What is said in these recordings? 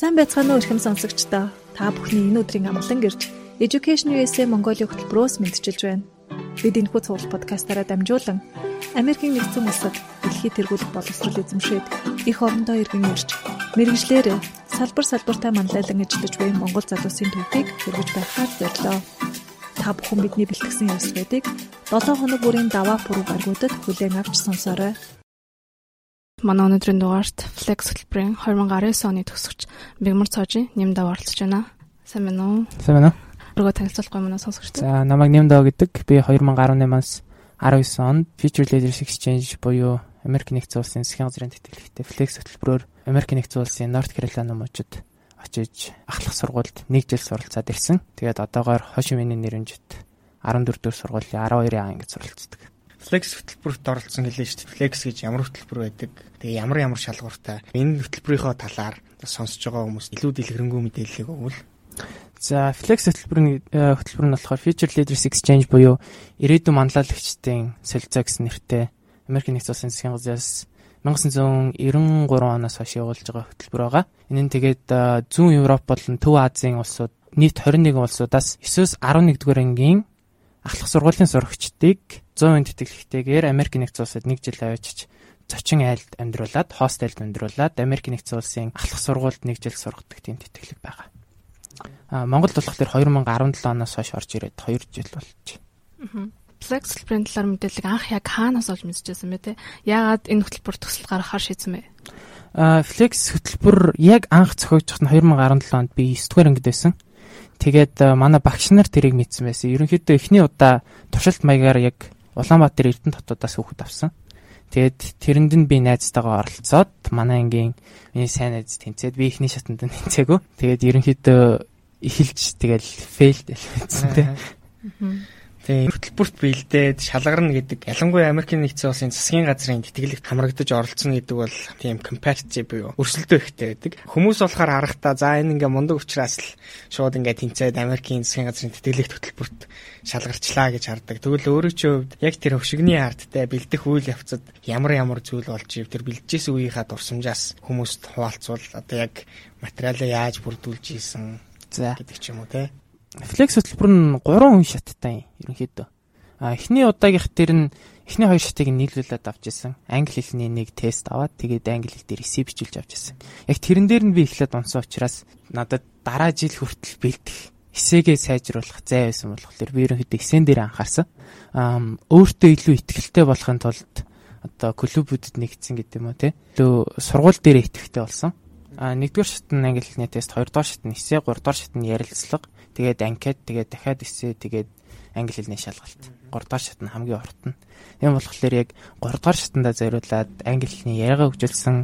Сайн байцгаана уу ихэм сонсогчдоо. Та бүхний энэ өдрийн амглан гэрж Education USA Mongolia хөтөлбөрөөс мэдчилж байна. Бид энэхүү цуглал подкастаараа дамжуулан Америкийн нэгдсэн улсад дэлхийд тэргуулах боловсрол эзэмшээд их орондоо иргэн ирж мэрэгжлэр салбар салбартаа манлайлан ажиллаж буй Монгол залуусын төвхийг хэрэгж байхаар зорилоо. Та бүхэн бидний бэлтгэсэн явцлуудыг 7 хоног бүрийн даваа пүрэв гаргуудад хүлээн авч сонсоорой. Манай өнөөдрийн дугаарт Flex хөтөлбөрийн 2019 оны төгсөгч Бигмар Цоожийн нэмдээ оролцож байна. Сайн байна уу? Сайн байна уу? Өргөө танилцуулахгүй манай сонсогчдод. За, намайг нэмдээ гэдэг. Би 2018-аас 19 онд Future Leaders Exchange буюу Америк нэгдсэн улсын засгийн газрын тэтгэлэгтэй Flex хөтөлбөрөөр Америк нэгдсэн улсын North Carolina мужид очиж ахлах сургуульд 1 жил суралцаад ирсэн. Тэгээд одоогоор Хошимины нэрэмжит 14 дэх сургуулийн 12-ын ангид суралцдаг. Flex хөтөлбөрт оролцсон гэлээ шүү дээ. Flex гэж ямар хөтөлбөр байдаг? Тэгээ ямар ямар шалгууртай? Энэ хөтөлбөрийнхөө талаар сонсож байгаа хүмүүс илүү дэлгэрэнгүй мэдээллийг өгвөл. За, Flex хөтөлбөрийн хөтөлбөр нь болохоор Future Leaders Exchange буюу ирээдүйн манлайлагчдын солилцоо гэсэн нэртэй Америк нэгдсэн улсын засгийн газраас 1993 оноос хойш явуулж байгаа хөтөлбөр байгаа. Энэ нь тэгээд зүүн Европ болон Төв Азийн улсууд нийт 21 улсуудаас 9-с 11 дугаар ангийн ахлах сургуулийн сурагчдыг 100% тэтгэлэгтэйгээр Америк нэгдсэн улсад 1 жил авчиж зочин айлд амьдруулад, хостелд амьдруулад Америк нэгдсэн улсын ахлах сургуульд 1 жил сургадаг тийм тэтгэлэг байгаа. А Монголд болохоор 2017 оноос хойш орж ирээд 2 жил болж байна. Flex хөтөлбөрийн талаар мэдээлэл анх яг хаанаас олж мэдчихсэн бэ те? Яагаад энэ хөтөлбөр төсөл гаргахаар шийдсэн бэ? А Flex хөтөлбөр яг анх зохиогдох нь 2017 онд би 9 дугаар ангид байсан. Тэгээд манай багш нар тэрийг мэдсэн байсан. Ерөнхийдөө эхний удаа туршилт маягаар яг Улаанбаатар Эрдэнэ хотоодаас хүүхэд авсан. Тэгээд тэрэнд нь би найзтайгаа оролцоод манай ангийн миний сайн найз тэнцээд би эхний шатанд нь тэнцээгүй. Тэгээд ерөнхийдөө эхэлж тэгэл фейлд хэлсэн тий. Тийм хөтөлбөрт биелдээд шалгарна гэдэг ялангуяа Америкийн нэгдсэн улсын засгийн газрын тэтгэлэгт хамрагдаж оролцсон гэдэг бол тийм competitive буюу өрсөлдөө ихтэй байдаг. Хүмүүс болохоор харахтаа за энэ ингээ мундаг учраас л шууд ингээ тэнцээд Америкийн засгийн газрын тэтгэлэгт хөтөлбөрт шалгарчлаа гэж хардаг. Тэгвэл өөрөө чи хувьд яг тэр хөвшигний арттай бэлдэх үйл явцад ямар ямар зүйл болж ив тэр бэлдэжсэн үеийнхаа дурсамжаас хүмүүст хуваалцвал одоо яг материалаа яаж бүрдүүлж ийсэн гэдэг ч юм уу те. Flex хөтөлбөр нь 3 хүн шаттай ерөнхийдөө. А эхний удаагийнх дээр нь эхний хоёр шатыг нийлүүлээд авч ирсэн. Англи хэлний нэг тест аваад тэгээд англи хэл дээр эсэ бичүүлж авч ирсэн. Яг тэрэн дээр нь би эхлээд унсан учраас надад дараа жил хүртэл бэлдэх эсээгээ сайжруулах зай байсан болохоор би ерөнхийдөө эсэн дээр анхаарсан. Аа өөртөө илүү ихтгэлтэй болохын тулд одоо клубүүдэд нэгдсэн гэдэг юм уу те. Илүү сургууль дээр итгэвтэй болсон. А нэгдүгээр шат нь англи хэлний тест, хоёрдугаар шат нь эсэ, гуравдугаар шат нь ярилцлага, тэгээд анкет, тэгээд дахиад эсэ, тэгээд англи хэлний шалгалт. 3 дахь шат нь хамгийн урт нь. Тийм болохоор яг 3 дахь шатанда зориулаад англи хэлний яриагаа хөгжүүлсэн,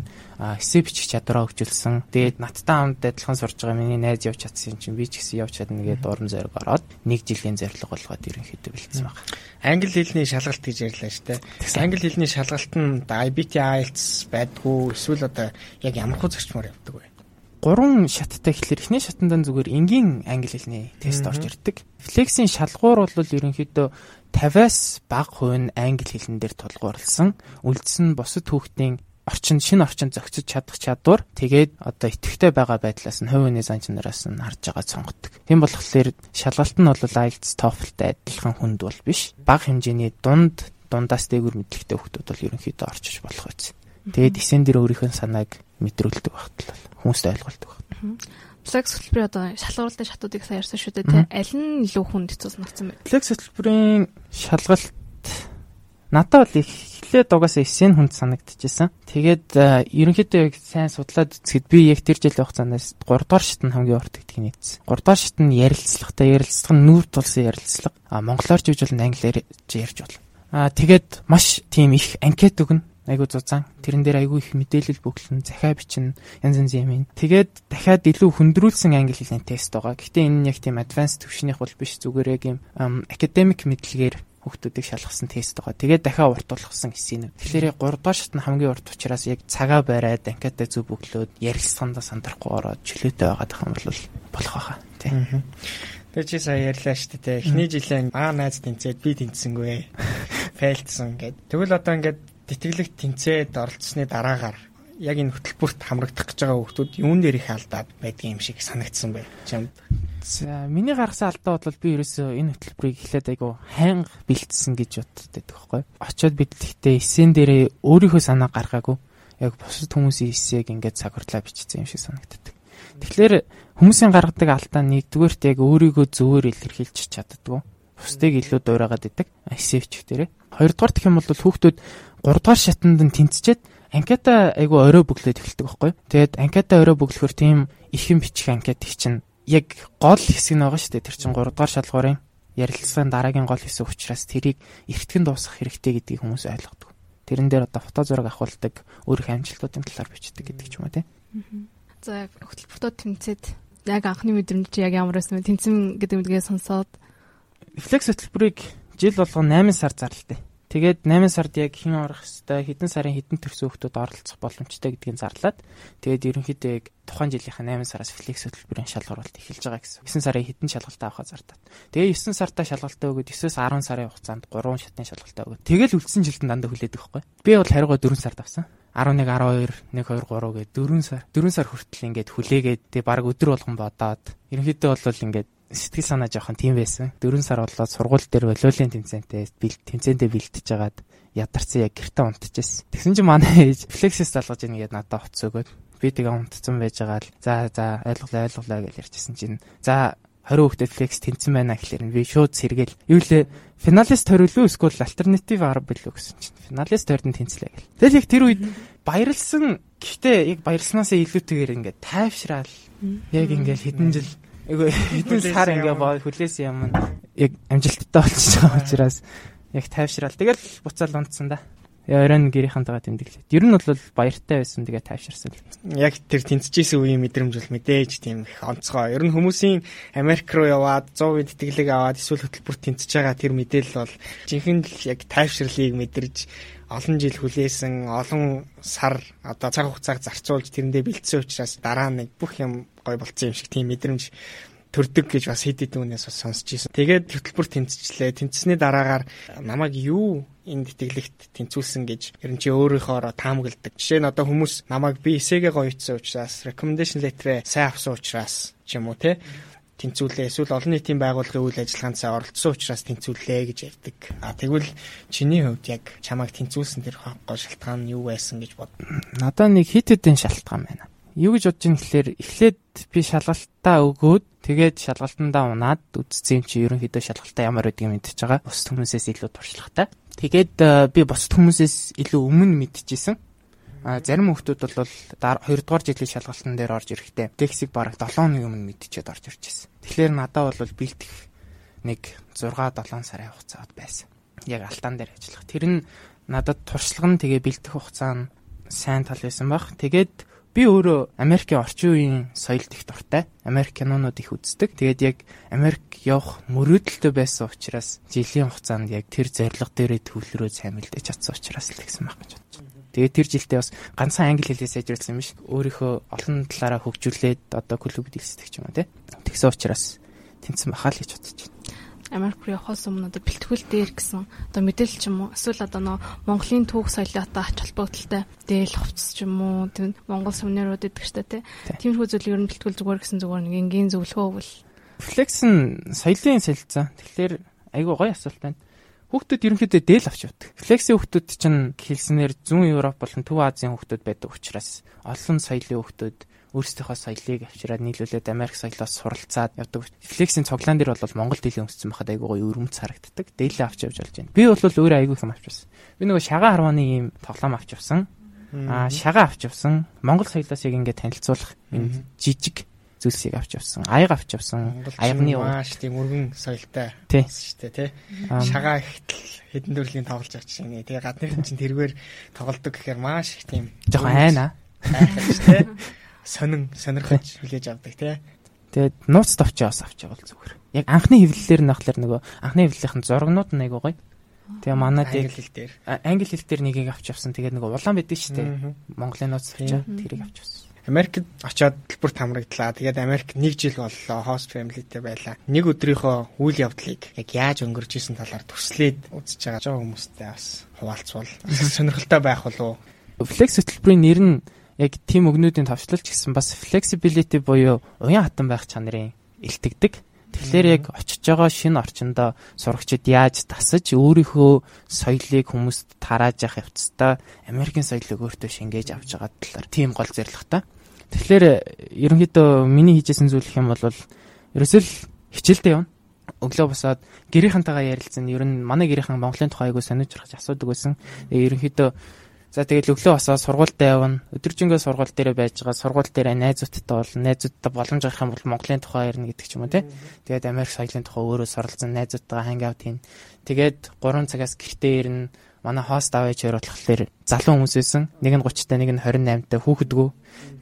эссе бичих чадвараа хөгжүүлсэн. Тэгээд надтай хамт адилхан сурж байгаа миний найз явж чадсан юм чинь би ч гэсэн явж чадна гэдэг урам зориг ороод нэг жилийн зорилго болгоод ерөнхийдөө бэлдсэн байна. Англи хэлний шалгалт гэж ярьлаа шүү дээ. Англи хэлний шалгалт нь IBT IELTS байдгүй эсвэл одоо яг ямар хөө зарчмаар явдаг вэ? Гурван шаттай гэхэлэр эхний шатанд зүгээр энгийн англи хэлний тест орж ирдэг. Flex-ийн шалгуур бол ерөнхийдөө 50-аас бага хувь нь англи хэлэн дээр тулгуурласан. Үлдсэн бусад хүүхдийн орчин шинэ орчинд зохицож чадах чадвар тэгээд одоо идэвхтэй байгаа байдлаас нь хувийн зан чанараас нь харж байгаа сонгодог. Тийм болохоор шалгалт нь бол IELTS TOEFL-тай адилхан хүнд бол биш. Бага хэмжээний дунд дундаас дээгүр мэдлэгтэй хүүхдүүд бол ерөнхийдөө орчиж болох үс. Тэгээд эсэн дээр өөрийнх нь санааг мэдрүүлдэг багтлал хүмүүст ойлголдог баг. Flex хөтөлбөрийн одоо шалгуулалтын шатуудыг сайн ярьсан шүү дээ тий. Аль нь илүү хүнд хэцүү санагдсан бэ? Flex хөтөлбөрийн шалгалт надад бол эхлээд угаасаа эсэн хүнд санагдчихсан. Тэгээд ерөнхийдөө яг сайн судлаад үзэхэд би яг тэр жил явах цаанаас 3 дугаар шат нь хамгийн урт гэдгийг нийцсэн. 3 дугаар шат нь ярилцлагатай ярилцлага нь нүүр тулсан ярилцлага. А монголоор ч гэж бол англиар ярьж болно. А тэгээд маш тийм их анкет өгнө айгуу зузаан. Тэрэн дээр айгуу их мэдээлэл бөглөн, захиа бичнэ, янз янзын юм. Тэгээд дахиад илүү хөндрүүлсэн англи хэлний тест байгаа. Гэхдээ энэ нь яг тийм advanced төвшнийх бол биш зүгээр яг юм academic мэдлэгээр хүүхдүүдийг шалгасан тест байгаа. Тэгээд дахиад урт болгосон хэсэг. Тэгэхээр 3 дахь шат нь хамгийн урт учраас яг цагаа бариад анкетаа зөв бөглөөд ярилцлаганда сандрахгүй ороод чөлөөтэй байгаа гэх юм бол болох байхаа. Тийм. Тэгээ чи сая ярьлаа шүү дээ. Эхний жилээ аа найз тэнцээд би тэнцсэнгүй. Фейлдсэн гэд. Тэгвэл одоо ингээд тэтгэлэг тэнцээд оролцсны дараагаар яг энэ хөтөлбөрт хамрагдах гэж байгаа хүмүүс юун дээр их алдаад байдгийн юм шиг санагдсан бай. Чамд. За миний гаргасан алдаа бол би ерөөсөө энэ хөтөлбөрийг эхлээд айгу хайнга бэлдсэн гэж боддог байхгүй. Очоод бид гэхдээ эсэн дээрээ өөрийнхөө санаа гаргаагүй. Яг бусад хүмүүсийн эсээг ингээд цаг хурлаа бичсэн юм шиг санагддаг. Тэгэхээр хүмүүсийн гаргадаг алдаа нэгдүгээрт яг өөрийгөө зөвөр илэрхийлж чаддгүй. Бусдыг илүү дуурайгаад идэг. Эсэвч дээрээ. Хоёрдугаар гэх юм бол хүүхдүүд 3 дугаар шатанд нь тэнцчээд анкета айгу орой бөглөөд эхэлдэг байхгүй. Тэгээд анкета орой бөглөхөр тийм ихэн бичих анкет их чинь яг гол хэсэг нь байгаа шүү дээ. Тэр чинь 3 дугаар шалгуурын ярилцлагын дараагийн гол хэсэг учраас тэрийг эртгэн дуусгах хэрэгтэй гэдгийг хүмүүс ойлгодог. Тэрэн дээр одоо фото зураг авахулдаг, өөрөх амжилтуудын талаар бичдэг гэдэг ч юм уу тийм. За хөтөлбөртөө тэмцээд яг анхны мэдрэмж яг ямар байсан бэ? Тэнцэн гэдэг үггээ сонсоод рефлекс хөтөлбөрийг жил болгон 8 сар зарлалтай. Тэгээд 8 сард яг хэн орох хэвээр хэдэн сарын хэдэн төрсөн хүмүүс оролцох боломжтой гэдгийг зарлаад тэгээд ерөнхийдөө яг тухайн жилийнхаа 8 сараас флекс хөтөлбөрийн шалгуулалт эхэлж байгаа гэсэн. 9 сарын хэдэн шалгалтаа авахаа зардаад. Тэгээд 9 сартаа шалгалтаа өгөөд 9-өөс 10 сарын хугацаанд 3 шатны шалгалтаа өгөөд тэгэл үлдсэн жилдэн дандаа хүлээдэг байхгүй. Би бол хариугаа 4 сард авсан. 11 12 1 2 3 гээд 4 сар 4 сар хүртэл ингээд хүлээгээд тэг баг өдөр болгон бодоод ерөнхийдөө бол ингээд сэтгэл санаа жоохон тийм байсан. 4 сар болоод сургууль дээр волейболын тэмцээнтэй тэмцээндээ бэлтэж агаад ядарсан яг гэртээ унтчихсэн. Тэгсэн чинь манай ээж флексис залгаж ийн гэдэг надад утас өгөөд би тэгээ унтцсан байж байгаа л за за ойлголаа ойлголаа гэж ярьчихсан чинь. За 20 хүүхдэд флекс тэнцэн байна гэхлээр би шууд сэргээл. Юу лээ? Финалист төрөлөө эсвэл альтернатив арга билүү гэсэн чинь. Финалист төрд нь тэнцлээ гэл. Тэгэл яг тэр үед баярлсан. Гэхдээ яг баярлснаасаа илүүтэйгээр ингээд тайвшраал яг ингээд хэдэн жил Эгүй хэдэн сар ингээ боо хүлээсэн юм яг амжилттай болчихж байгаа учраас яг тайвшраал. Тэгэл буцаал унтсан да. Оройн гэрийнхэнтэйгээ тэмдэглээ. Ер нь бол баяртай байсан тэгээ тайвширсан. Яг тэр тэнцэжсэн үеийн мэдрэмж бол мэдээж тийм их онцгой. Ер нь хүмүүсийн Америк руу яваад 100% тэтгэлэг аваад эсвэл хөтөлбөрт тэнцэж байгаа тэр мэдээлэл бол жинхэнэ л яг тайвширлыг мэдэрж олон жил хүлээсэн олон сар одоо цаг хугацааг зарцуулж тэрэндээ бэлдсэн учраас дараа нэг бүх юм гой болцсон юм шиг тийм мэдрэмж төрдөг гэж бас хэд хэдэн үнээс бас сонсч ийсэн. Тэгээд хөтөлбөр тэнцвчлээ. Тэнцсэний дараагаар намайг юу энэ тэтгэлэгт тэнцүүлсэн гэж ер нь чи өөрийнхөө таамагладаг. Жишээ нь одоо хүмүүс намайг би эсээгээ гоёцсон учраас recommendation letter-ээ сайн авсан учраас ч юм уу те тэнцүүлээ эсвэл олон нийтийн байгууллагын үйл ажиллагаанд оролцсон учраас тэнцүүлээ гэж ярьдаг. А тэгвэл чиний хувьд яг чамайг тэнцүүлсэн тэр гол шалтгаан нь юу байсан гэж бод. Надаа нэг хит хитэн шалтгаан байна. Юу гэж бодож ин гэхлээр эхлээд би шалгалтаа өгөөд тэгээд шалгалтандаа унаад үдцсэн чи ерөнхийдөө шалгалтаа ямар байдгийг мэдчихэж байгаа. Бус хүмүүсээс илүү туршлагатай. Тэгээд э, би бус хүмүүсээс илүү өмнө мэдчихсэн зарим хүмүүс бол 2 дугаар жилийн шалгалтын дээр орж ирэхдээ тексийг бараг 7 хоногийн өмнө мэдчихээд орж ирж байсан. Тэгэхээр надад бол бэлтгэх нэг 6 7 сарын хугацаад байсан. Яг алтан дээр ажиллах. Тэр нь надад туршлага нь тэгээ бэлтгэх хугацаа нь сайн тал байсан баг. Тэгээд би өөрөө Америкийн орчин үеийн соёлд их дуртай. Америк кинонууд их үздэг. Тэгээд яг Америк явах мөрөөдөлтөй байсан учраас жилийн хугацаанд яг тэр зорилго дээрээ төвлөрөө сайн мэлдэж чадсан учраас л гэсэн баг гэж бодож байна. Тэгээд тэр жилдээ бас ганцхан англи хэлээ сайжруулсан юм биш. Өөрийнхөө олон талаараа хөгжүүлээд одоо клуб дэлгэсдэг ч юм уу тий. Тэгсэн учраас тэнцэн бахаа л гэж бодож байна. Америк руу явахаас өмнө одоо бэлтгүүл дээр гэсэн одоо мэдээлэл ч юм уу эсвэл одоо нөө Монголын түүх соёлоотой ач холбогдолтой дээл хувцс ч юм уу тэр Монгол сувнирууд гэдэг ч тийм тиймэрхүү зүйл ер нь бэлтгүүл зүгээр гэсэн зүгээр нэг энгийн зөвлөгөө өгвөл флекс нь соёлын солилцоо. Тэгэхээр айгүй гоё асуулт байна. Хүүхдүүд ерөнхийдөө дээл авч явдаг. Флексийн хүүхдүүд чинь хэлснээр зүүн Европ болон Төв Азийн хүүхдүүд байдаг учраас олон соёлын хүүхдүүд өөрсдийнхөө соёлыг авчираад нийлүүлээд Америк соёлоос суралцаад явдаг. Флексийн цоглаан дээр бол Монгол дэлийн өмссөн байхад айгүй гоё өрөмц харагддаг. Дээлээ авч явж болж байна. Би бол өөрөө айгүй юм авч явсан. Би нөгөө шагаа харманы ийм тоглоом авч явсан. Аа шагаа авч явсан. Монгол соёлоос яг ингээд танилцуулах энэ жижиг зүйлсийг авч явсан. Аяг авч явсан. Аягны маш тийм өргөн соёлтой шүү дээ тий. Шагаа ихтэл хэдэн төрлийн тоглож байгаа чинь. Тэгээ гадныхан чинь тэргээр тоглолдог гэхээр маш их тийм жоохон айна. Айхаж тий. Сонин сонирхож хүлээж авдаг тий. Тэгээд нууц товчоо бас авч явал зүгээр. Яг анхны хэвлэлээр нь ахлаар нөгөө анхны хэвлэлийнхэн зургнууд нь айгуу гоё. Тэгээ манад англи хэл дээр англи хэл дээр нэгийг авч явсан. Тэгээд нөгөө улаан байдаг шүү дээ. Монголын нууц товчоо тэрийг авч явсан. Америкт очиод төлбөрт хамрагдлаа. Тэгээд Америк нэг жил боллоо host familyтэй байлаа. Нэг өдрийнхөө үйл явдлыг яг яаж өнгөрч исэн талаар төслээд үзэж байгаа жоо хүмүүстэй бас хуваалцвал сонирхолтой байх болов. Flex хөтөлбөрийн нэр нь яг тийм өгнүүдийн товчлолч гэсэн бас flexibility буюу уян хатан байх чанарын илтгэдэг. Тэгэхээр яг очиж байгаа шинэ орчиндөө сурагчид яаж тасаж өөрийнхөө соёлыг хүмүүст тарааж явах явцдаа Америкийн соёлыг өөртөө шингээж авч байгаа талаар тийм гол зорилготой. Тэгэхээр ерөнхийдөө миний хийжсэн зүйл их юм бол ерөөсөө л хичээлдээ явна. Өглөө босоод гэрийнхэнтэйгээ ярилцсан. Ер нь манай гэрийнхэн Монголын тухай айгуу сонирч гарч асуудаг байсан. Тэгээ ерөнхийдөө За тэгэл өглөө босоод сургуультай явна. Өдөржингөө сургууль дээр байж байгаа. Сургууль дээр найзуудтай бол найзуудтай боломж гарах юм бол Монголын тухай ярина гэдэг ч юм уу тий. Тэгээд Америк соёлын тухай өөрөө суралцсан найзуудтайгаа ханг аут хийн. Тэгээд 3 цагаас гэртээ ирнэ манай хост аваач хоёр болохоор залуу хүмүүс байсан. Нэг нь 30-тай, нэг нь 28-тай хүүхэдгүү.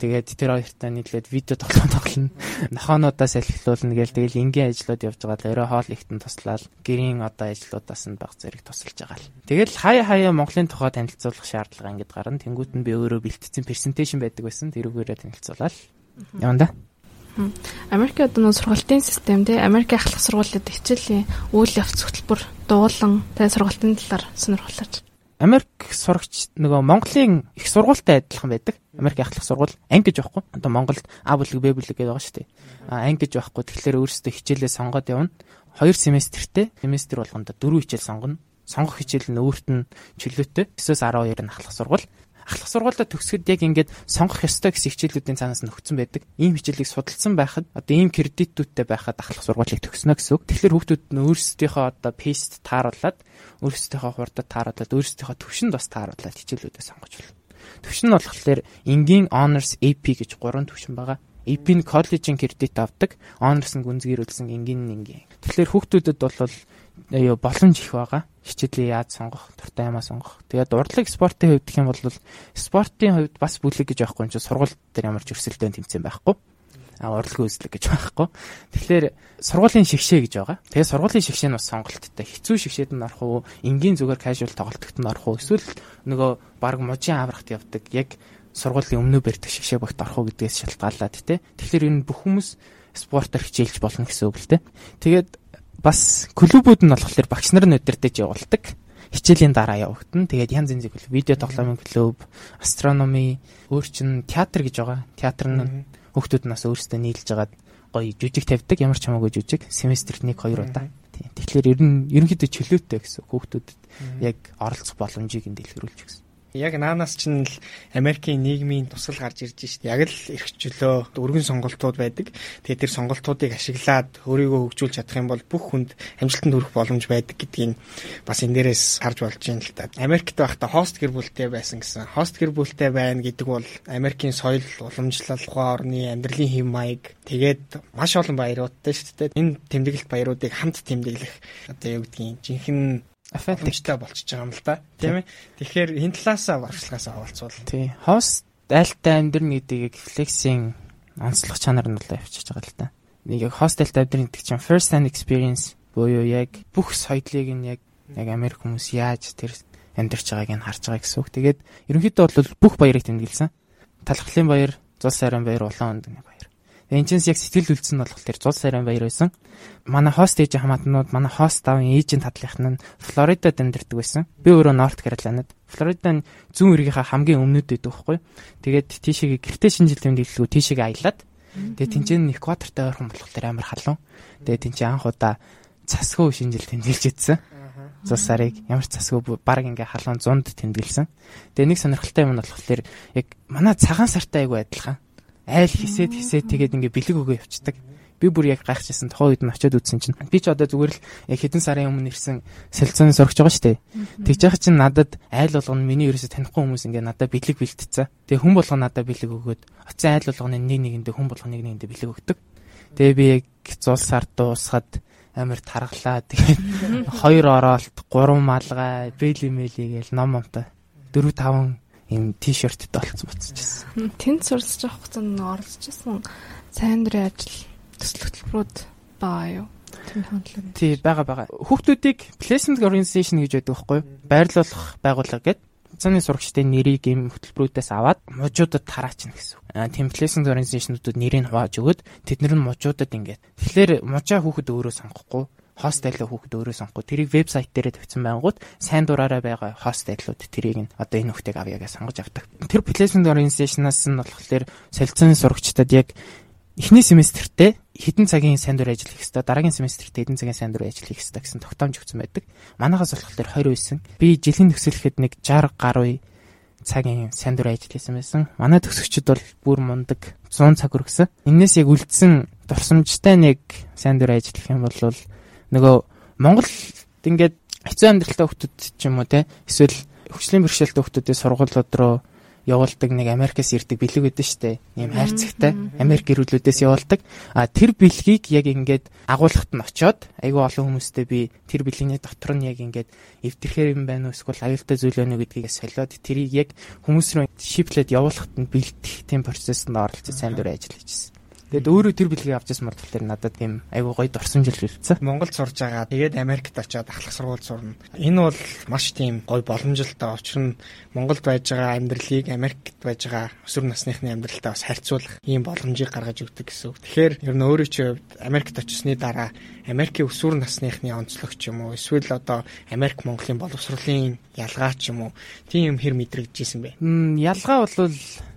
Тэгээд тэр хоёртай нийлээд видео тоглоом тоглоно. Нохоонуудаа салхилуулна гээл тэгэл энгийн ажлууд явж байгаа л орой хоол ихтэн туслаад гэрийн одоо ажлуудаас нь баг зэрэг тусалж байгаа л. Тэгэл хаяа хаяа Монголын тухай танилцуулах шаардлага ингээд гарна. Тэнгүүт нь би өөрөө бэлтгэсэн презентацийн байдаг байсан. Тэрүүгээрээ танилцуулаад явна да. Америкт одоо нөө сургалтын систем тий Америкийн ахлах сургуулиуд хичээлийн үйл явц хөтөлбөр дуулан тий сургалтын талаар сонирхолтой. Америк сурагч нөгөө Монголын их сургуультай адилхан байдаг. Америк ахлах сургууль анги гэж байхгүй. Одоо Монголд А бүлэг Б бүлэг гэдэг байгаа шүү дээ. А анги гэж байхгүй. Тэгэхээр өөрөөсөө хичээлээ сонгоод явна. Хоёр семестртэй. Семестр болгонд дөрвөн хичээл сонгоно. Сонгох хичээл нь өөрт нь чөлөөтэй. 9-12 нь ахлах сургууль ахлах сургуультай төгсгöd яг ингээд сонгох ёстой гэсэн хичээлүүдийн цаанаас нөхцөн байдаг. Ийм хичээлийг судалсан байхад одоо ийм кредитүүдтэй байхад ахлах сургуулийг төгснө гэсэн үг. Тэгэхээр хүүхдүүд нь өөрсдийнхөө одоо пейст тааруулаад өөрсдийнхөө хурдад тааруулаад өөрсдийнхөө төвшөнд бас тааруулаад хичээлүүдээ сонгож болно. Төвшин нь болохоор энгийн honors AP гэж гурван төвшин байгаа. AP нь коллежийн кредит авдаг, honors нь гүнзгийрүүлсэн энгийн энгийн. Тэгэхээр хүүхдүүдэд бол юу боломж их байгаа. Хичээлээ яаж сонгох, дуртай юмаа сонгох. Тэгээд урдлаг спортын хувьд гэх юм бол спортын хувьд бас бүлэг гэж байхгүй юм чи сургууль дээр ямар ч өрсөлдөөн тэмцээн байхгүй. А урлагийн үзлэг гэж байхгүй. Тэгэхээр сургуулийн шигшээ гэж байгаа. Тэгээд сургуулийн шигшээ нь бас сонголттой. Хэцүү шигшээд нь орох уу, энгийн зүгээр casual тоглолтогт нь орох уу, эсвэл нөгөө баг мужийн аврахт явдаг яг сургуулийн өмнөө барьдаг шигшээ багт орох уу гэдгээс шалтгаалаад тий. Тэгэхээр энэ бүх хүмүүс спортоор хичээлж болно гэсэн үг л дээ. Тэгээд бас клубүүд нь болохоор багш нар нь өдөртөж явуулдаг. Хичээлийн дараа явагдана. Тэгээд янз янзын клуб, видео тоглоомын клуб, астрономи, өөр чин театр гэж байгаа. Театр нь хүүхдүүд нас өөрсдөө нийлж агаад гоё жүжиг тавьдаг. Ямар ч хамаагүй жүжиг. Семестрт 1 2 удаа. Тийм. Тэгэхээр ер нь ерөнхийдөө чөлөөтэй гэсэн хүүхдүүдэд яг оролцох боломжийг нь дэлгэрүүлж гэсэн яг наанаас ч нь л Америкийн нийгмийн тусал гарч ирж шít. Яг л эрх чөлөө өргөн сонголтууд байдаг. Тэгээд тэр сонголтуудыг ашиглаад өөрийгөө хөгжүүлж чадах юм бол бүх хүнд амжилтанд хүрэх боломж байдаг гэдгийг бас энэ дээрээс харж болж байна л та. Америкт байхдаа хост гэр бүлтэй байсан гэсэн. Хост гэр бүлтэй байна гэдэг бол Америкийн соёл, уламжлал, ухаан орны амьдралын хэм маяг тэгээд маш олон баяруудтай дээ. Энэ тэмдэглэлт баяруудыг хамт тэмдэглэх одоо юу гэдгийг жинхэнэ аффекттай болчихж байгаа юм л да. Тийм ээ. Тэгэхээр энэ талаасаа баршлагаас авалцвал. Тий. Хост айлтай амьдрын гэдгийг флексийн онцлог чанар нь бол явчихж байгаа л да. Нэг яг хостелтай амьдрын гэдэг чинь first hand experience буюу яг бүх соёлыг нь яг яг Америк хүмүүс яаж тэр амьдарч байгааг нь харж байгаа гэсэн үг. Тэгээд ерөнхийдөө бол бүх баярыг тэмдэглэсэн. Талхлын баяр, зул сайран баяр, улаан өндөгний баяр. Энэчнээс яг сэтгэл үлдсэн нь болохоор зул сайран баяр байсан. Манай хост ээж хамаатнууд манай хост аав ээжийн татлынхан нь Флоридад амьдардаг байсан. Би өөрөө Норт Каролинад. Флоридын зүүн эргийнхаа хамгийн өмнөд байдаг байхгүй. Тэгээд тийшээ гэртээ шинжил тэмдэглэлгүй тийшээ аялаад тэгээд тэнцэн экватортой ойрхон болохоор амар халуун. Тэгээд тэнцэн анх удаа цасгүй шинжил тэмдэглэж идсэн. Зул сарыг ямар ч засгүй баг ингээ халуун зунд тэмдэглэсэн. Тэгээ нэг сонирхолтой юм нь болохоор яг манай цагаан сартай айгу адилхан айл хисээд хисээд тэгээд ингээ бэлэг өгөө явцдаг. Би бүр яг гайхчихсан. Тухайн үед нь очиод үзсэн чинь би ч одоо зүгээр л хэдэн сарын өмнө ирсэн солилцооны сурагч байгаа шүү дээ. Тэгж яхад чинь надад айл болгоно миний ерөөсө танихгүй хүмүүс ингээ надад бэлэг бэлтцсэн. Тэгээ хүн болгоно надад бэлэг өгөөд оцсон айл болгоно нэг нэгэндээ хүн болгоно нэг нэгэндээ бэлэг өгдөг. Тэгээ би яг зул сар дуусгаад амар таргалаа. Тэгээд хоёр оролт, гурван малгай, бэли мели гээл ном момтой 4 5 ийм тишерттэй болцсон буцчихсан. Тэнд сурч байгаа хугацаанд оролцчихсан сайн дурын ажил төсөл хөтөлбөрүүд байгаа юу? Тий, байгаа байгаа. Хүүхдүүдийг placement organization гэж байдаг байхгүй юу? Байрлуулах байгууллага гэдэг цааны сурагчдын нэрийг ийм хөтөлбөрүүдээс аваад мужуудад тараачна гэсэн үг. Аа template organization-уудад нэрийг хувааж өгöd тэд нар нь мужуудад ингээд. Тэгэхээр мужаа хүүхэд өөрөө сонгохгүй хост айлаа хүүхэд өөрөө сонгохгүй. Тэрийг вебсайт дээрээ тавьсан байнгут сайн дураараа байгаа хост айлууд тэрийг нь одоо энэ хүүхдийг авъя гэж сонгож авдаг. Тэр placement orientation-аас нь болохоор солилцооны сурагчдад яг эхний семестртээ хэдэн цагийн сайн дур ажил хийх ёстой, дараагийн семестрт хэдэн цагийн сайн дур ажил хийх ёстой гэсэн тогтоомж өгсөн байдаг. Манайхаас болохоор 20 байсан. Би жилийн төгсөлөхэд нэг 60 гаруй цагийн сайн дур ажил хийсэн байсан. Манай төгсөгчд бол бүр мундаг 100 цаг өргөсөн. Энээс яг үлдсэн дурсамжтай нэг сайн дур ажил гэх юм бол нөгөө Монголд ингээд хэцүү амьдралтай хүмүүс ч юм уу те эсвэл хөгжлийн бэрхшээлтэй хүмүүсийн сургуулиуд руу явуулдаг нэг Америкээс ирдэг бэлэг өгдөн штэ. Ийм хайрцагтай Америк гэрүүлүүдээс явуулдаг. А тэр бэлгийг яг ингээд агуулгад нь очоод айгүй олон хүмүүстэй би тэр бэлгийн дотор нь яг ингээд эвдэрхээр юм байна уу эсвэл аюултай зүйл байна уу гэдгийг солиод тэрийг яг хүмүүс рүү шиплээд явуулахад нь бэлдэх тийм процессд оролцож сайн дурын ажил хийжсэн. Тэгэд өөрөө тэр бэлгийг авч ирсэн мөрдөл тэр надад тийм айгүй гоё дурсамжил хэлсэн. Монголд сурж байгаа. Тэгээд Америкт очиод ахлах сургууль сурна. Энэ бол маш тийм гоё боломжтой. Учир нь Монголд байж байгаа амьдралыг Америкт байж байгаа өсвөр насныхны амьдралтай бас харьцуулах ийм боломжийг гаргаж өгдөг гэсэн үг. Тэгэхээр ер нь өөрөө чи Америкт очисны дараа Америкийн өсвөр насныхны онцлог ч юм уу эсвэл одоо Америк Монголын боловсролын ялгаа ч юм уу тийм юм хэр мэдрэгдэжсэн бэ? Ялгаа бол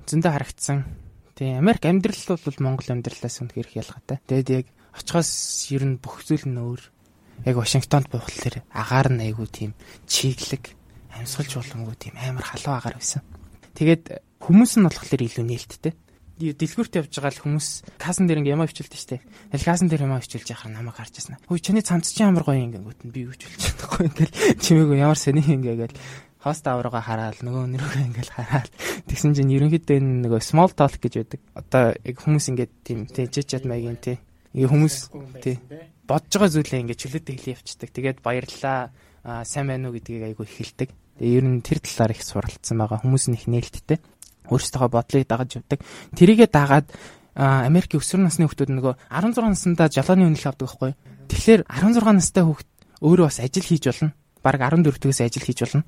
зөндөө харагдсан Тийм Америк амьдрал бол Монгол амьдралаас үнэхээр их ялгаатай. Тэгээд яг очихоос ер нь бүх зүйл нь өөр. Яг Вашингтонд буухлаар агаар нь айгүй тийм чиглэг амьсгалж боломгүй тийм амар халуун агаар байсан. Тэгээд хүмүүс нь болохоор илүү нээлттэй. Дэлгүүрт явж байгаа л хүмүүс касан дээр ингээм ямаа хвчилдэж штэ. Тэгэл касан дээр ямаа хвчилж яхаар намайг харж яснаа. Хөөе чиний цамц чинь ямар гоё ингэнгүүт нь би юу хвчилж чадахгүй ингээл чимээгүй ямар сони ингээгээл хост аврага хараад нөгөө нэрүүгээ ингээл хараад тэгсэн чинь ерөнхийдөө нөгөө small talk гэж байдаг. Одоо яг хүмүүс ингээд тийм тэжээчэд маягийн тий. Ингээ хүмүүс тий бодож байгаа зүйлээ ингээд чөлөөтэй хэлээ явцдаг. Тэгээд баярлаа сайн байна уу гэдгийг айгүй эхэлдэг. Тэгээ ер нь тэр талаар их суралцсан байгаа. Хүмүүс нь их нээлттэй. Өөрсдөө бодлыг дагаж явдаг. Тэрийгэ дагаад Америкийн өсвөр насны хүмүүс нөгөө 16 наснда жалааны үнэлгээ авдаг байхгүй. Тэгэхээр 16 настай хүүхд өөрөө бас ажил хийж болно. Бараг 14 дэх ажил хийж болно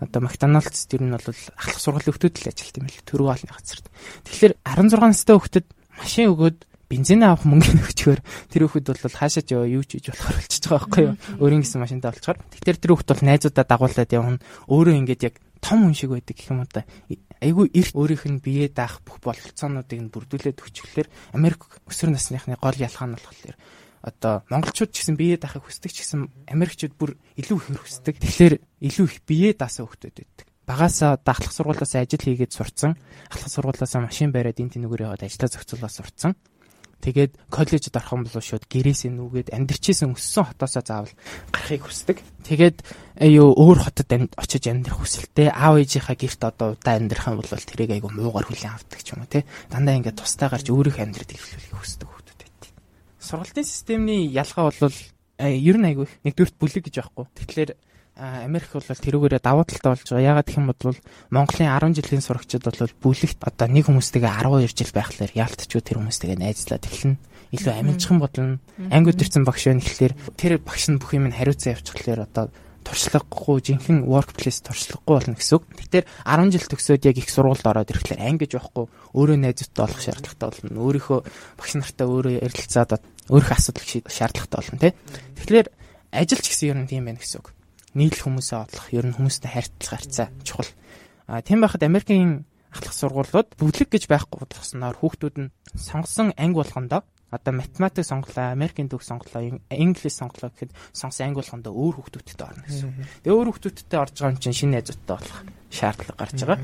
одоо Макдоналдс тэр нь бол ахлах сургуулийн хүүхдүүд л ажилт юм л төрөө олны газарт. Тэгэхээр 16 настай хүүхдэд машин өгөөд бензин авах мөнгө өгчөөр тэр хүүхэд бол хаашаач яваа юу ч хийж болохоор болчихж байгаа байхгүй юу. Өөрийн гэсэн машинтаа болчихоор. Тэгэхээр тэр хүүхэд бол найзуудаа дагуулад явна. Өөрөө ингээд яг том хүн шиг байдаг гэх юм уу та. Айгүй эрт өөрийнх нь бие даах бүх бололцоонуудыг нь бүрдүүлээд өгчихлөөр Америк өсвөр насныхны гол ялгаа нь болохоор одоо монголчууд ч гэсэн бие даахыг хүсдэг ч гэсэн Америкчууд бүр илүү их хүсдэг. Тэгэхээр илүү их бие даасан хүмүүс байдаг. Багасаа дахлах сургуулиас ажил хийгээд сурцсан. Ахлах сургуулиас машин бариад энэ тэнүүгээр яваад ажиллаа зохицуулаад сурцсан. Тэгээд коллежид орох юм бол шууд гэрээсээ нүгээд амьдрчээсэн өссөн хотоосоо заавал гарахыг хүсдэг. Тэгээд юу өөр хотод очиж амьдрах хүсэлтэй аав ээжийнхаа гэрт одоо удаа амьдрах юм бол тэрийг айгу муугар хүлээн авдаг ч юм уу те. Дандаа ингээд тустай гарч өөрийнхөө амьдралыг эхлүүлэхийг хүсдэг сургалтын системний ялгаа бол ер нь айгүй нэгдүгürt бүлэг гэж байхгүй. Тэгэхээр Америк бол тэрүүгээрээ давуу талтай болж байгаа. Ягаад гэх юм бол Монголын 10 жилийн сурагчид бол бүлэгт одоо нэг хүмүүстэйгээ 12 жил байхлаар яалтчгүй тэр хүмүүстэйгээ найзлаад эхэлнэ. Илүү амжилтхан бодлоо. Анги өдөрцөн багш байна гэхлээр тэр багш нь бүх юм хариуцсан явчихлаар одоо туршлагагүй жинхэнэ workplace туршлагагүй болно гэсэн үг. Тэгэхээр 10 жил төгсөөд яг их сургуульд ороод ирэхлээр ангиж байхгүй өөрөө найзуудтай болох шаардлагатай болно. Өөрийнхөө багш нартай өөрөө ярилцаад өөрийнхөө асуудал шаардлагатай болно тий. Тэгэхээр ажил ч гэсэн ер нь тийм байна гэсэн үг. Нийлэх хүмүүсээ одлох, ер нь хүмүүстэй харьцах харьцаа чухал. А тийм байхад Америкийн ахлах сургуулиуд бүлэг гэж байхгүй болсноор хүүхдүүд нь сонгосон анги болгондоо одоо математик сонголоо, Америкийн төгс сонголоо, инглиш сонголоо гэхэд сонгосон англи болгондоо өөр хүүхдүүдтэй орно гэсэн. Тэгээ өөр хүүхдүүдтэй орж байгаа юм чинь шинэ найзуудтай болох шаардлага гарч байгаа.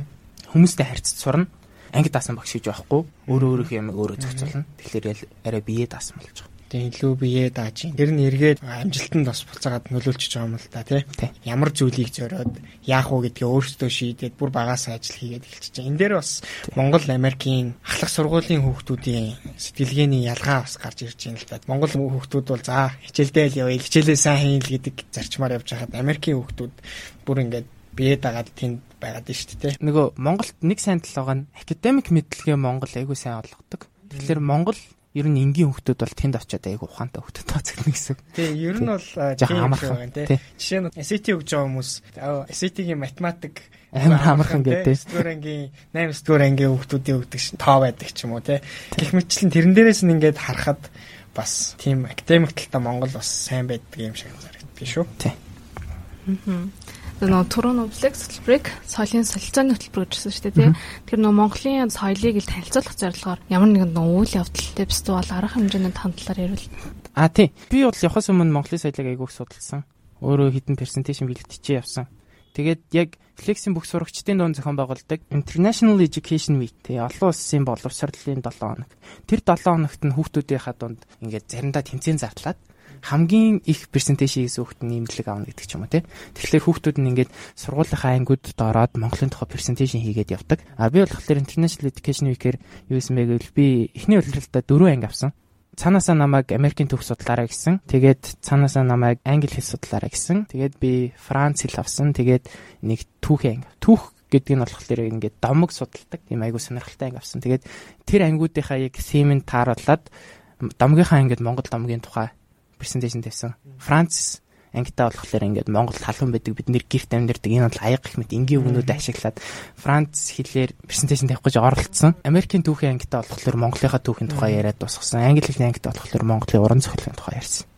Хүмүүстэй харьцаж сурна. Анги даасан багш гэж байхгүй. Өөрөө өөрийнхөө юм өөрөө зохицуулна. Тэгэхээр арай бие даасан болж байгаа. Тэгээ илүү бие дааж юм. Тэр нь эргээд амжилтанд бас буцаагаад нөлөөлчихөж байгаа юм л да тий. Ямар зүйлийг зориод яах вэ гэдгээ өөрсдөө шийдээд бүр багасаа ажил хийгээд эхэлчихэж байгаа. Энэ дээр бас Монгол Америкийн ахлах сургуулийн хүүхдүүдийн сэтгэлгээний ялгаа бас гарч ирж байна л да. Монгол хүүхдүүд бол за хичээлдээ л явъя, хичээлээ сайн хийн л гэдэг зарчмаар явж байхад Америкийн хүүхдүүд бүр ингээд бие дагаад тэнд байгаад нь шүү дээ. Нөгөө Монголд нэг сайн тал байгаа нь академик мэдлэгээ Монгол айгүй сайн олгодог. Тэгэхээр Монгол ер нь энгийн хүмүүс бол тэнд очиод айгу ухаантай хүмүүс тооцогдно гэсэн. Тий, ер нь бол тийм амархан тий. Жишээ нь SAT өгж байгаа хүмүүс SAT-гийн математик амар амархан гэдэг. 9 дугаар ангийн 8 дугаар ангийн хүмүүсийн өгдөг шин тоо байдаг ч юм уу тий. Гэх мэтчлэн тэрэн дээрээс нь ингээд харахад бас тийм академик талтай Монгол бас сайн байдаг юм шиг санагддаг шүү. Тий. Аа. Тэгээ нөгөө түрүү нөгөө флекс хөтөлбөрийг соёлын солилцооны хөтөлбөр гэж хэлсэн шүү дээ тий. Тэр нөгөө Монголын соёлыг ил танилцуулах зорилгоор ямар нэгэн үйл явдал тепс бол арга хэмжээний хандлаар ярил. А тий. Би бол явахаас өмнө Монголын соёлыг айгүйх судалсан. Өөрөө хідэн презентацийн бэлтгэж явсан. Тэгээд яг Flex-ийн бүх сурагчдын дунд зохион байгуулдаг International Education Week тий олон улсын боловсролын 7 хоног. Тэр 7 хоногт нь хүүхдүүдийнхаа дунд ингээд заримдаа тэмцээн зарлаад хамгийн их персентаж хийсэн хүүхэд нь нэмэлэг авна гэдэг ч юм уу тий. Тэгэхээр хүүхдүүд нь ингээд сургуулийнхаа ангиудад ороод Монголын тухай персентаж хийгээд явдаг. А би болохоор International Education Week-ээр юу юм бэ гэвэл би эхний удирдалтаа 4 анги авсан цаанаасаа намайг Америкийн төвх судлаарай гэсэн. Тэгээд цаанаасаа намайг англи хэл судлаарай гэсэн. Тэгээд би Франц хэл авсан. Тэгээд нэг түүхэн анги. Түүх гэдэг нь болохоор ингээд домог судалдаг. Тийм айгу сонирхолтой анги авсан. Тэгээд тэр ангиудынхаа яг семинд тааруулаад домгийнхаа ангид Монгол домгийн тухай презентацийн тавьсан. Франц ангитаа болохоор ингээд Монгол халуун байдаг бид нэр гэрт амьдардаг энэ бол аяга гэх мэт энгийн үгнүүд ашиглаад Франц хэлээр презентацийн тавих гэж оролцсон. Америкийн түүхийн ангитаа болохоор Монголынхаа түүхийн тухай яриад дуусгасан. Англи хэлний ангитаа болохоор Монголын уран зохиолын тухай ярьсан.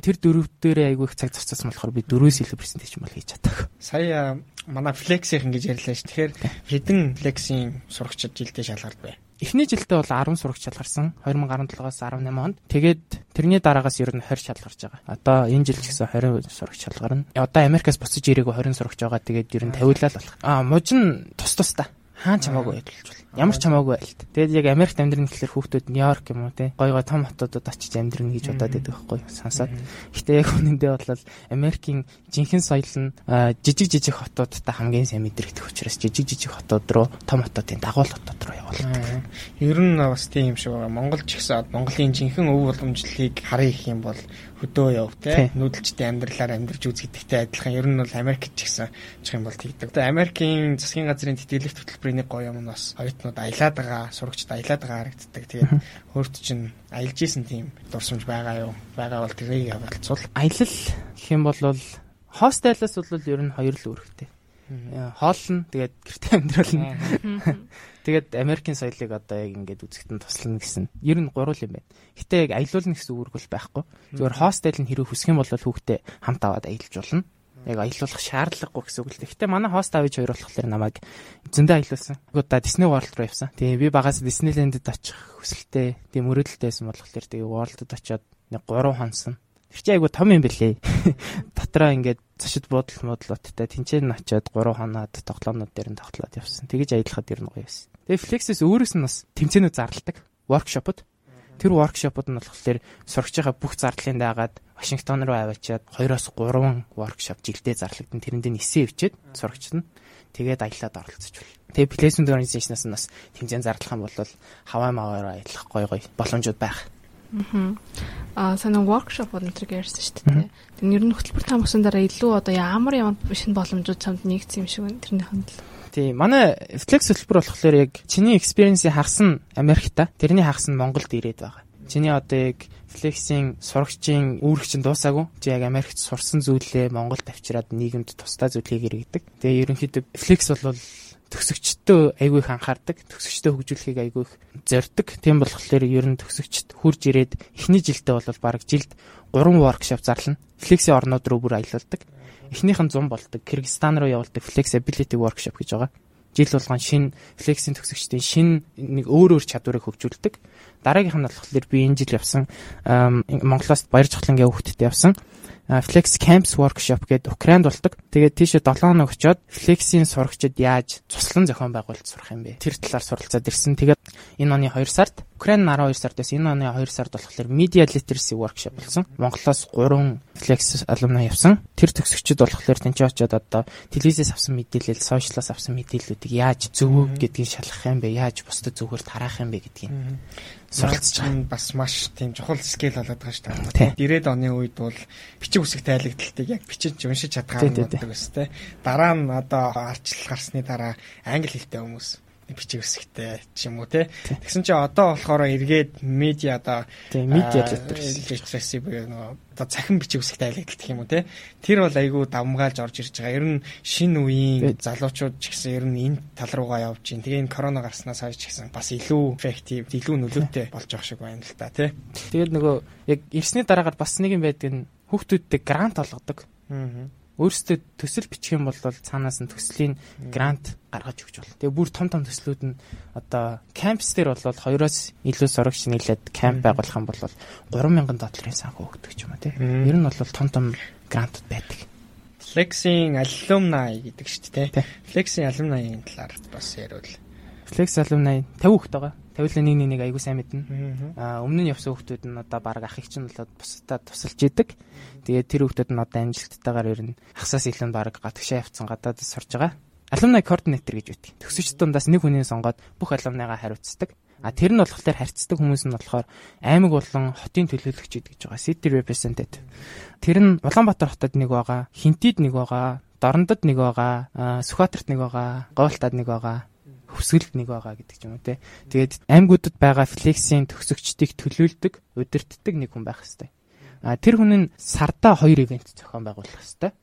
Тэр дөрөв дээрээ айгүй их цаг зарцсан болохоор би дөрвөөс илүү презентац юм бол хийж чадаагүй. Сая манай флексийн гэж ярьлаа ш. Тэгэхээр хэдэн флексийн сурагчид жилдээ шалгард бай. Эхний жилдээ бол 10 сурагч шалгарсан 2017-аас 18 онд. Тэгээд тэрний дараагаас ер нь 20 шалгарч байгаа. Одоо энэ жил ч гэсэн 20 сурагч шалгарна. Одоо Америкаас буцаж ирээгүй 20 сурагч байгаа. Тэгээд ер нь тавиулаа л болох. Аа мужин тус тус та. Хаан ч хамаагүй байдалж бол. Ямар ч хамаагүй байлт. Тэгээд яг Америкт амьдрын гэхэлэр хүүхдүүд Нью-Йорк юм уу те. Гой гой том хотуудад очиж амьдрын гэж бодоод байдаг байхгүй сансаад. Гэтэ яг үнэндээ бол Америкийн жинхэнэ соёл нь жижиг жижиг хотуудтай хамгийн сайн мэдрэгдэх учраас жижиг жижиг хотууд руу том хотуудын дагуул хотууд руу явуулдаг. Ер нь бас тийм юм шиг байгаа. Монгол ч гэсэн Монголын жинхэнэ өв боломжлыг харъя гэх юм бол хөдөө яв те нүүдэлчтэй амьдралаар амьдарч үзэгдэхтэй адилхан ер нь бол Америкт ч гэсэн чих юм бол тэгдэг. Тэгээ Америкийн засгийн газрын тэтгэлэгт хөтөлбөрийн нэг гоё юм нь бас оюутнууд аялаад байгаа, сурагчид аялаад байгаа харагддаг. Тэгээд өөрт чинь аялж исэн тийм дурсамж байгаа юу? Байгаа бол тэрийг явуулцуул. Аялал гэх юм бол хостелаас бол ер нь хоёр л үүрэгтэй. Хоолно тэгээд гэрте амьдрална. Тэгээд Америкийн соёлыг одоо яг ингээд үзэхтэн туслана гэсэн. Ер нь гурвал юм байна. Гэтэ яг аялуулна гэсэн үг бол байхгүй. Зүгээр хостел нь хэрэг хүсэх юм бол хүүхдээ хамт аваад аялж болно. Яг аялуулах шаардлагагүй гэсэн үг л. Гэтэ манай хост авиж хоёр болохоор намайг зөндөө аялуулсан. Удаа Disney World руу явсан. Тэгээ би багаас Disneyland-д очих хүсэлтэй, тийм мөрөөдөлтэйсэн болохоор тэгээ World-д очиод нэг 3 хонсон Тэр чи айгу том юм бэлээ. Дотроо ингээд зочид буудал муудлуудтай тэнцэн очиод 3 хоноод тоглоомнууд дээр нь тоглоод явсан. Тэгэж аялахад ер нь гоё байсан. Тэгээ Flexis өөрөөс нь бас тэмцээнүүд зарладаг. Workshop-од. Тэр workshop-од нь болохоор сурагчийнхаа бүх зардлын дагаад Вашингтон руу аваачаад 2-оос 3 workshop жилдээ зарлагдсан. Тэрэнд нь эсээ өвчөөд сурагчид нь тэгээд аялаад оролцож байна. Тэгээ placement organization-аас нь бас тэмцээн зарлах юм бол хаваа маваараа аялах гой гой боломжууд байх. Аа санаа workshop өнөдрийг ярьсан шүү дээ. Тэр нэр нь хөтөлбөр таамагсан дараа илүү одоо ямар ямар шинэ боломжууд чамд нэгдсэн юм шиг байна. Тэрний хандлага. Тий, манай Flex хөтөлбөр болохоор яг чиний experience-ийг хагас нь Америкта, тэрний хагас нь Монголд ирээд байгаа. Чиний одоо яг Flex-ийн сурагчийн үүрэг чинь дуусаагүй. Чи яг Америкт сурсан зүйлээ Монголд авчираад нийгэмд тусдаа зүйл хийгэрэгдэг. Тэгээ ерөнхийдөө Flex бол төгсөгчдөө айгүй их анхаардаг, төгсөгчдөө хөгжүүлэхийг айгүй их зорддог. Тийм болохоор ер нь төгсөгчд хурж ирээд эхний жилдээ бол баг жилд 3 воркшоп зарлана. Flexi орнууд руу бүр аялуулдаг. Эхнийх нь 100 болдог. Кыргызстан руу явуулдаг Flexibility workshop гэж байгаа. Жил болгон шинэ Flexi-ийн төгсөгчдийн шинэ нэг өөр өөр чадварыг хөгжүүлдэг. Дараагийнх нь болохоор би энэ жил явсан Монголоос баяр жавхлангийн хүүхдэд явсан Flex Camps workshop гэдэг Украинд болдог. Тэгээд тийшээ 7 хоног очиод Flex-ийн сурагчид яаж цуслан зохион байгуулалт сурах юм бэ? Тэр талаар суралцаад ирсэн. Тэгээд энэ оны 2 сард Украин 12 сард байсан. Энэ оны 2 сард болохоор Media Literacy workshop болсон. Монголоос 3 Flex alumni явсан. Тэр төгсөгчд болохоор тэнцээ очиод одоо телевизээс авсан мэдээлэл, сошиалаас авсан мэдээллүүдийг яаж зөв гэдгийг шалгах юм бэ? Яаж бусдад зүгээр тараах юм бэ гэдгийг суралцж байгаа. Бас маш тийм чухал скил болоод байгаа шүү дээ. 90-ад оны үед бол бичиг үсэг тайлагдалтыг яг бичиж уншиж чадхаар байдаг ус тэ. Дараа нь одоо арчлал гарсны дараа англи хэлтэй хүмүүс бичиг үсгтэй ч юм уу те. Тэгсэн чинь одоо болохоор эргээд медиа одоо тийм медиа литераси буюу нөгөө одоо цахим бичиг үсгтэй айлгдаг гэх юм уу те. Тэр бол айгүй давмгаалж орж ирж байгаа. Ер нь шинэ үеийн залуучууд ч гэсэн ер нь энэ тал руугаа явж байна. Тэгээ энэ корона гарснаас хойш ч гэсэн бас илүү эффектив, илүү нөлөөтэй болж байгаа шиг байна л та тий. Тэгээд нөгөө яг ирсний дараагаар бас нэг юм байдаг нь хүүхдүүдтэй грант олгодог. Аа өөрсдөө төсөл бичих юм бол цаанаас нь төслийн грант гаргаж өгч бол. Тэгээ бүр том том төслүүд нь одоо кампус дээр бол 2-оос илүү сурагч нийлээд камп байгуулах юм бол 3000 долларын санхүү өгдөг ч юм уу тий. Ер нь бол том том грантууд байдаг. Flexing alumni гэдэг шүү дээ. Flexing alumni-ийн талаар бас ярил. Flex alumni 50 хүүхэд байгаа. Нэг нэг айгуу сайн мэднэ. Аа өмнө нь явсан хүүхдүүд нь одоо баг ах их чинь болоод бусдад тусалж идэг. Тэгээд тэр хүүхдүүд нь одоо амжилттайгаар ер нь хасаас илүү баг гадагшаа явцсан гадаад сурж байгаа. Alumni coordinator гэж үүдэг. Төгсөгч дундаас нэг хүний сонгоод бүх alumni-га хариуцдаг. А тэр нь болохоор харьцдаг хүмүүс нь болохоор аймаг болон хотын төлөөлөгчид гэж байгаа. City representative. Тэр нь Улаанбаатар хотод нэг байгаа, Хинтид нэг байгаа, Дорндод нэг байгаа, Сүхбаатарт нэг байгаа, Говьлтад нэг байгаа хүсгэлт нэг байгаа гэдэг юм уу те. Тэгээд аймагуудад байгаа флексийн төгсөгчдийг төлөөлдөг, удирддаг нэг хүн байх хэвээр. А тэр хүн нь сардаа хоёр ивент зохион байгуулах хэвээр.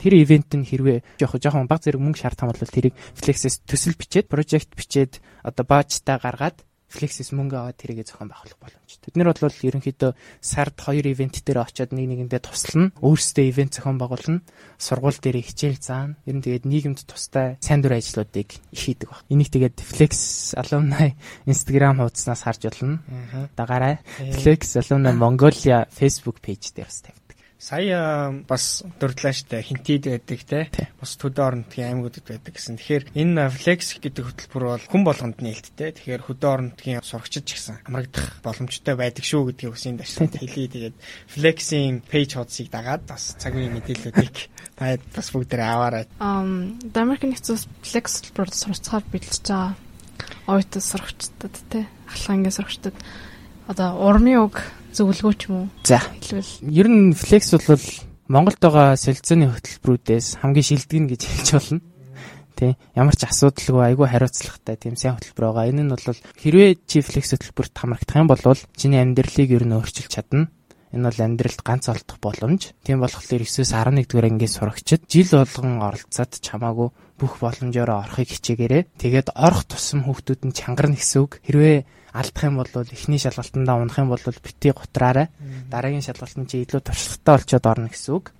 Тэр ивент нь хэрвээ жоох жоохон баг зэрэг мөнгө шаардсан бол тэрийг флексээс төсөл бичээд, прожект бичээд одоо баажтай гаргаад Flexis мөнгө аваад тэрийгэ зохион байгуулах боломжтой. Бид нар бол ерөнхийдөө сард хоёр ивент дээр очиод нэг нэгэндээ туслана. Өөрсдөө ивент зохион байгуулна. Сургууль дээр хичээл заана. Ер нь тэгээд нийгэмд тустай сайн дур ажлуудыг хийдэг баг. Энийг тэгээд Flex alumni Instagram хуудаснаас харж болно. Дагаарай. Flex alumni Mongolia Facebook page дээр бас тавь сая бас дурдлаа штэ хинтид байдаг те бас төдөө орнотгийн аймагуудад байдаг гэсэн. Тэгэхээр энэ флекс гэдэг хөтөлбөр бол хүн болгонд нээлттэй. Тэгэхээр хөдөө орнотгийн сурагчид ч гэсэн хамрагдах боломжтой байдаг шүү гэдгийг үсэнд ашиглаад хэлий. Тэгээд флексийн пэйж хуудсыг дагаад бас цаг үеийн мэдээллүүдийг таад бас бүгдээ аваарай. Ам Америк нэгдсэн флекс хөтөлбөрөд сурцгаар бэлдэж байгаа оюутан сурагчдад те ахлагын сурагчдад одоо урмын үг зөвлөгөө ч юм уу? За. Хэлвэл ер нь флекс бол Монголд байгаа солилцооны хөтөлбөрүүдээс хамгийн шилдэг нь гэж хэлж болно. Тэ ямар ч асуудалгүй айгүй хариуцлагатай тийм сайн хөтөлбөр байгаа. Энэ нь бол хэрвээ чи флекс хөтөлбөрт хамрагдах юм бол чиний амьдралыг ер нь өөрчилж чадна. Энэ бол амьдралд ганц олдох боломж. Тийм болохоор 9-өөс 11 дугаар ангиас сурагчид жил болгон оролцоод чамаагүй бүх боломжоор орохыг хичээгээрэй. Тэгээд орох тусам хүүхдүүд нь чангарна гэсэн үг. Хэрвээ алдах юм бол эхний шалгалтандаа унах юм бол бити гутраарай. Дараагийн шалгалтанд чи илүү туршлагатай болчоод орно гэсэн үг.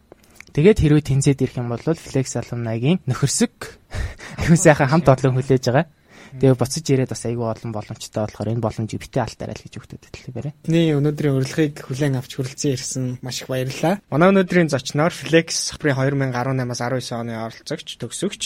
Тэгээд хэрвээ тэнцээд ирэх юм бол флекс алумнагийн нөхөрсөг аюу сайхан хамт олон хүлээж байгаа. Тэгээ буцаж ирээд бас айгүй олон боломжтой болохоор энэ боломжийг битээ алтаарай л гэж өгдөг хэлбэрээ. Тний өнөөдрийн урилгыг хүлээн авч хүрэлцэн ирсэн маш их баярлалаа. Манай өнөөдрийн зочноор Flex 2018-аас 19 оны оролцогч, төгсөгч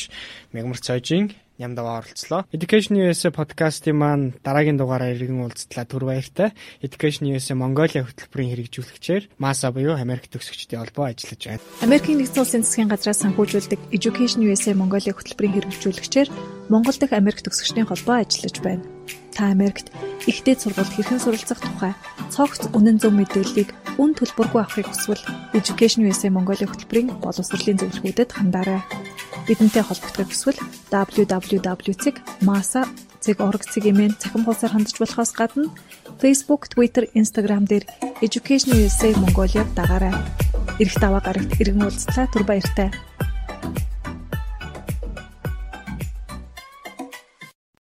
Мягмар Цойжин Нямдаваа оролцлоо. Education USA подкастын маань дараагийн дугаараар иргэн уулзтлаа түр баяртай. Education USA Mongolia хөтөлбөрийн хэрэгжүүлэгчээр MASA буюу Америк төгсөгчдийн холбоо ажиллаж байна. Америкийн нэгдсэн улсын засгийн газраас санхүүжүүлдэг Education USA Mongolia хөтөлбөрийн хэрэгжүүлэгчээр Монгол дахь Америк төгсөгчдийн холбоо ажиллаж байна. Та Америкт ихтэй сургалт хэрхэн суралцах тухай цогц үнэн зөв мэдээллийг үн төлбөргүй авахыг хүсвэл Education USA Mongolia хөтөлбөрийн боловсролын зөвлөгөөдөд хандаарай. Бидэнтэй холбогдохыг хүсвэл www.masa.org-ийн цахим хуудасаар хандж болохоос гадна Facebook, Twitter, Instagram дээр Education USA Mongolia дагаарай. Ирэх даваа гарагт иргэн уулзлаа түр баяртай.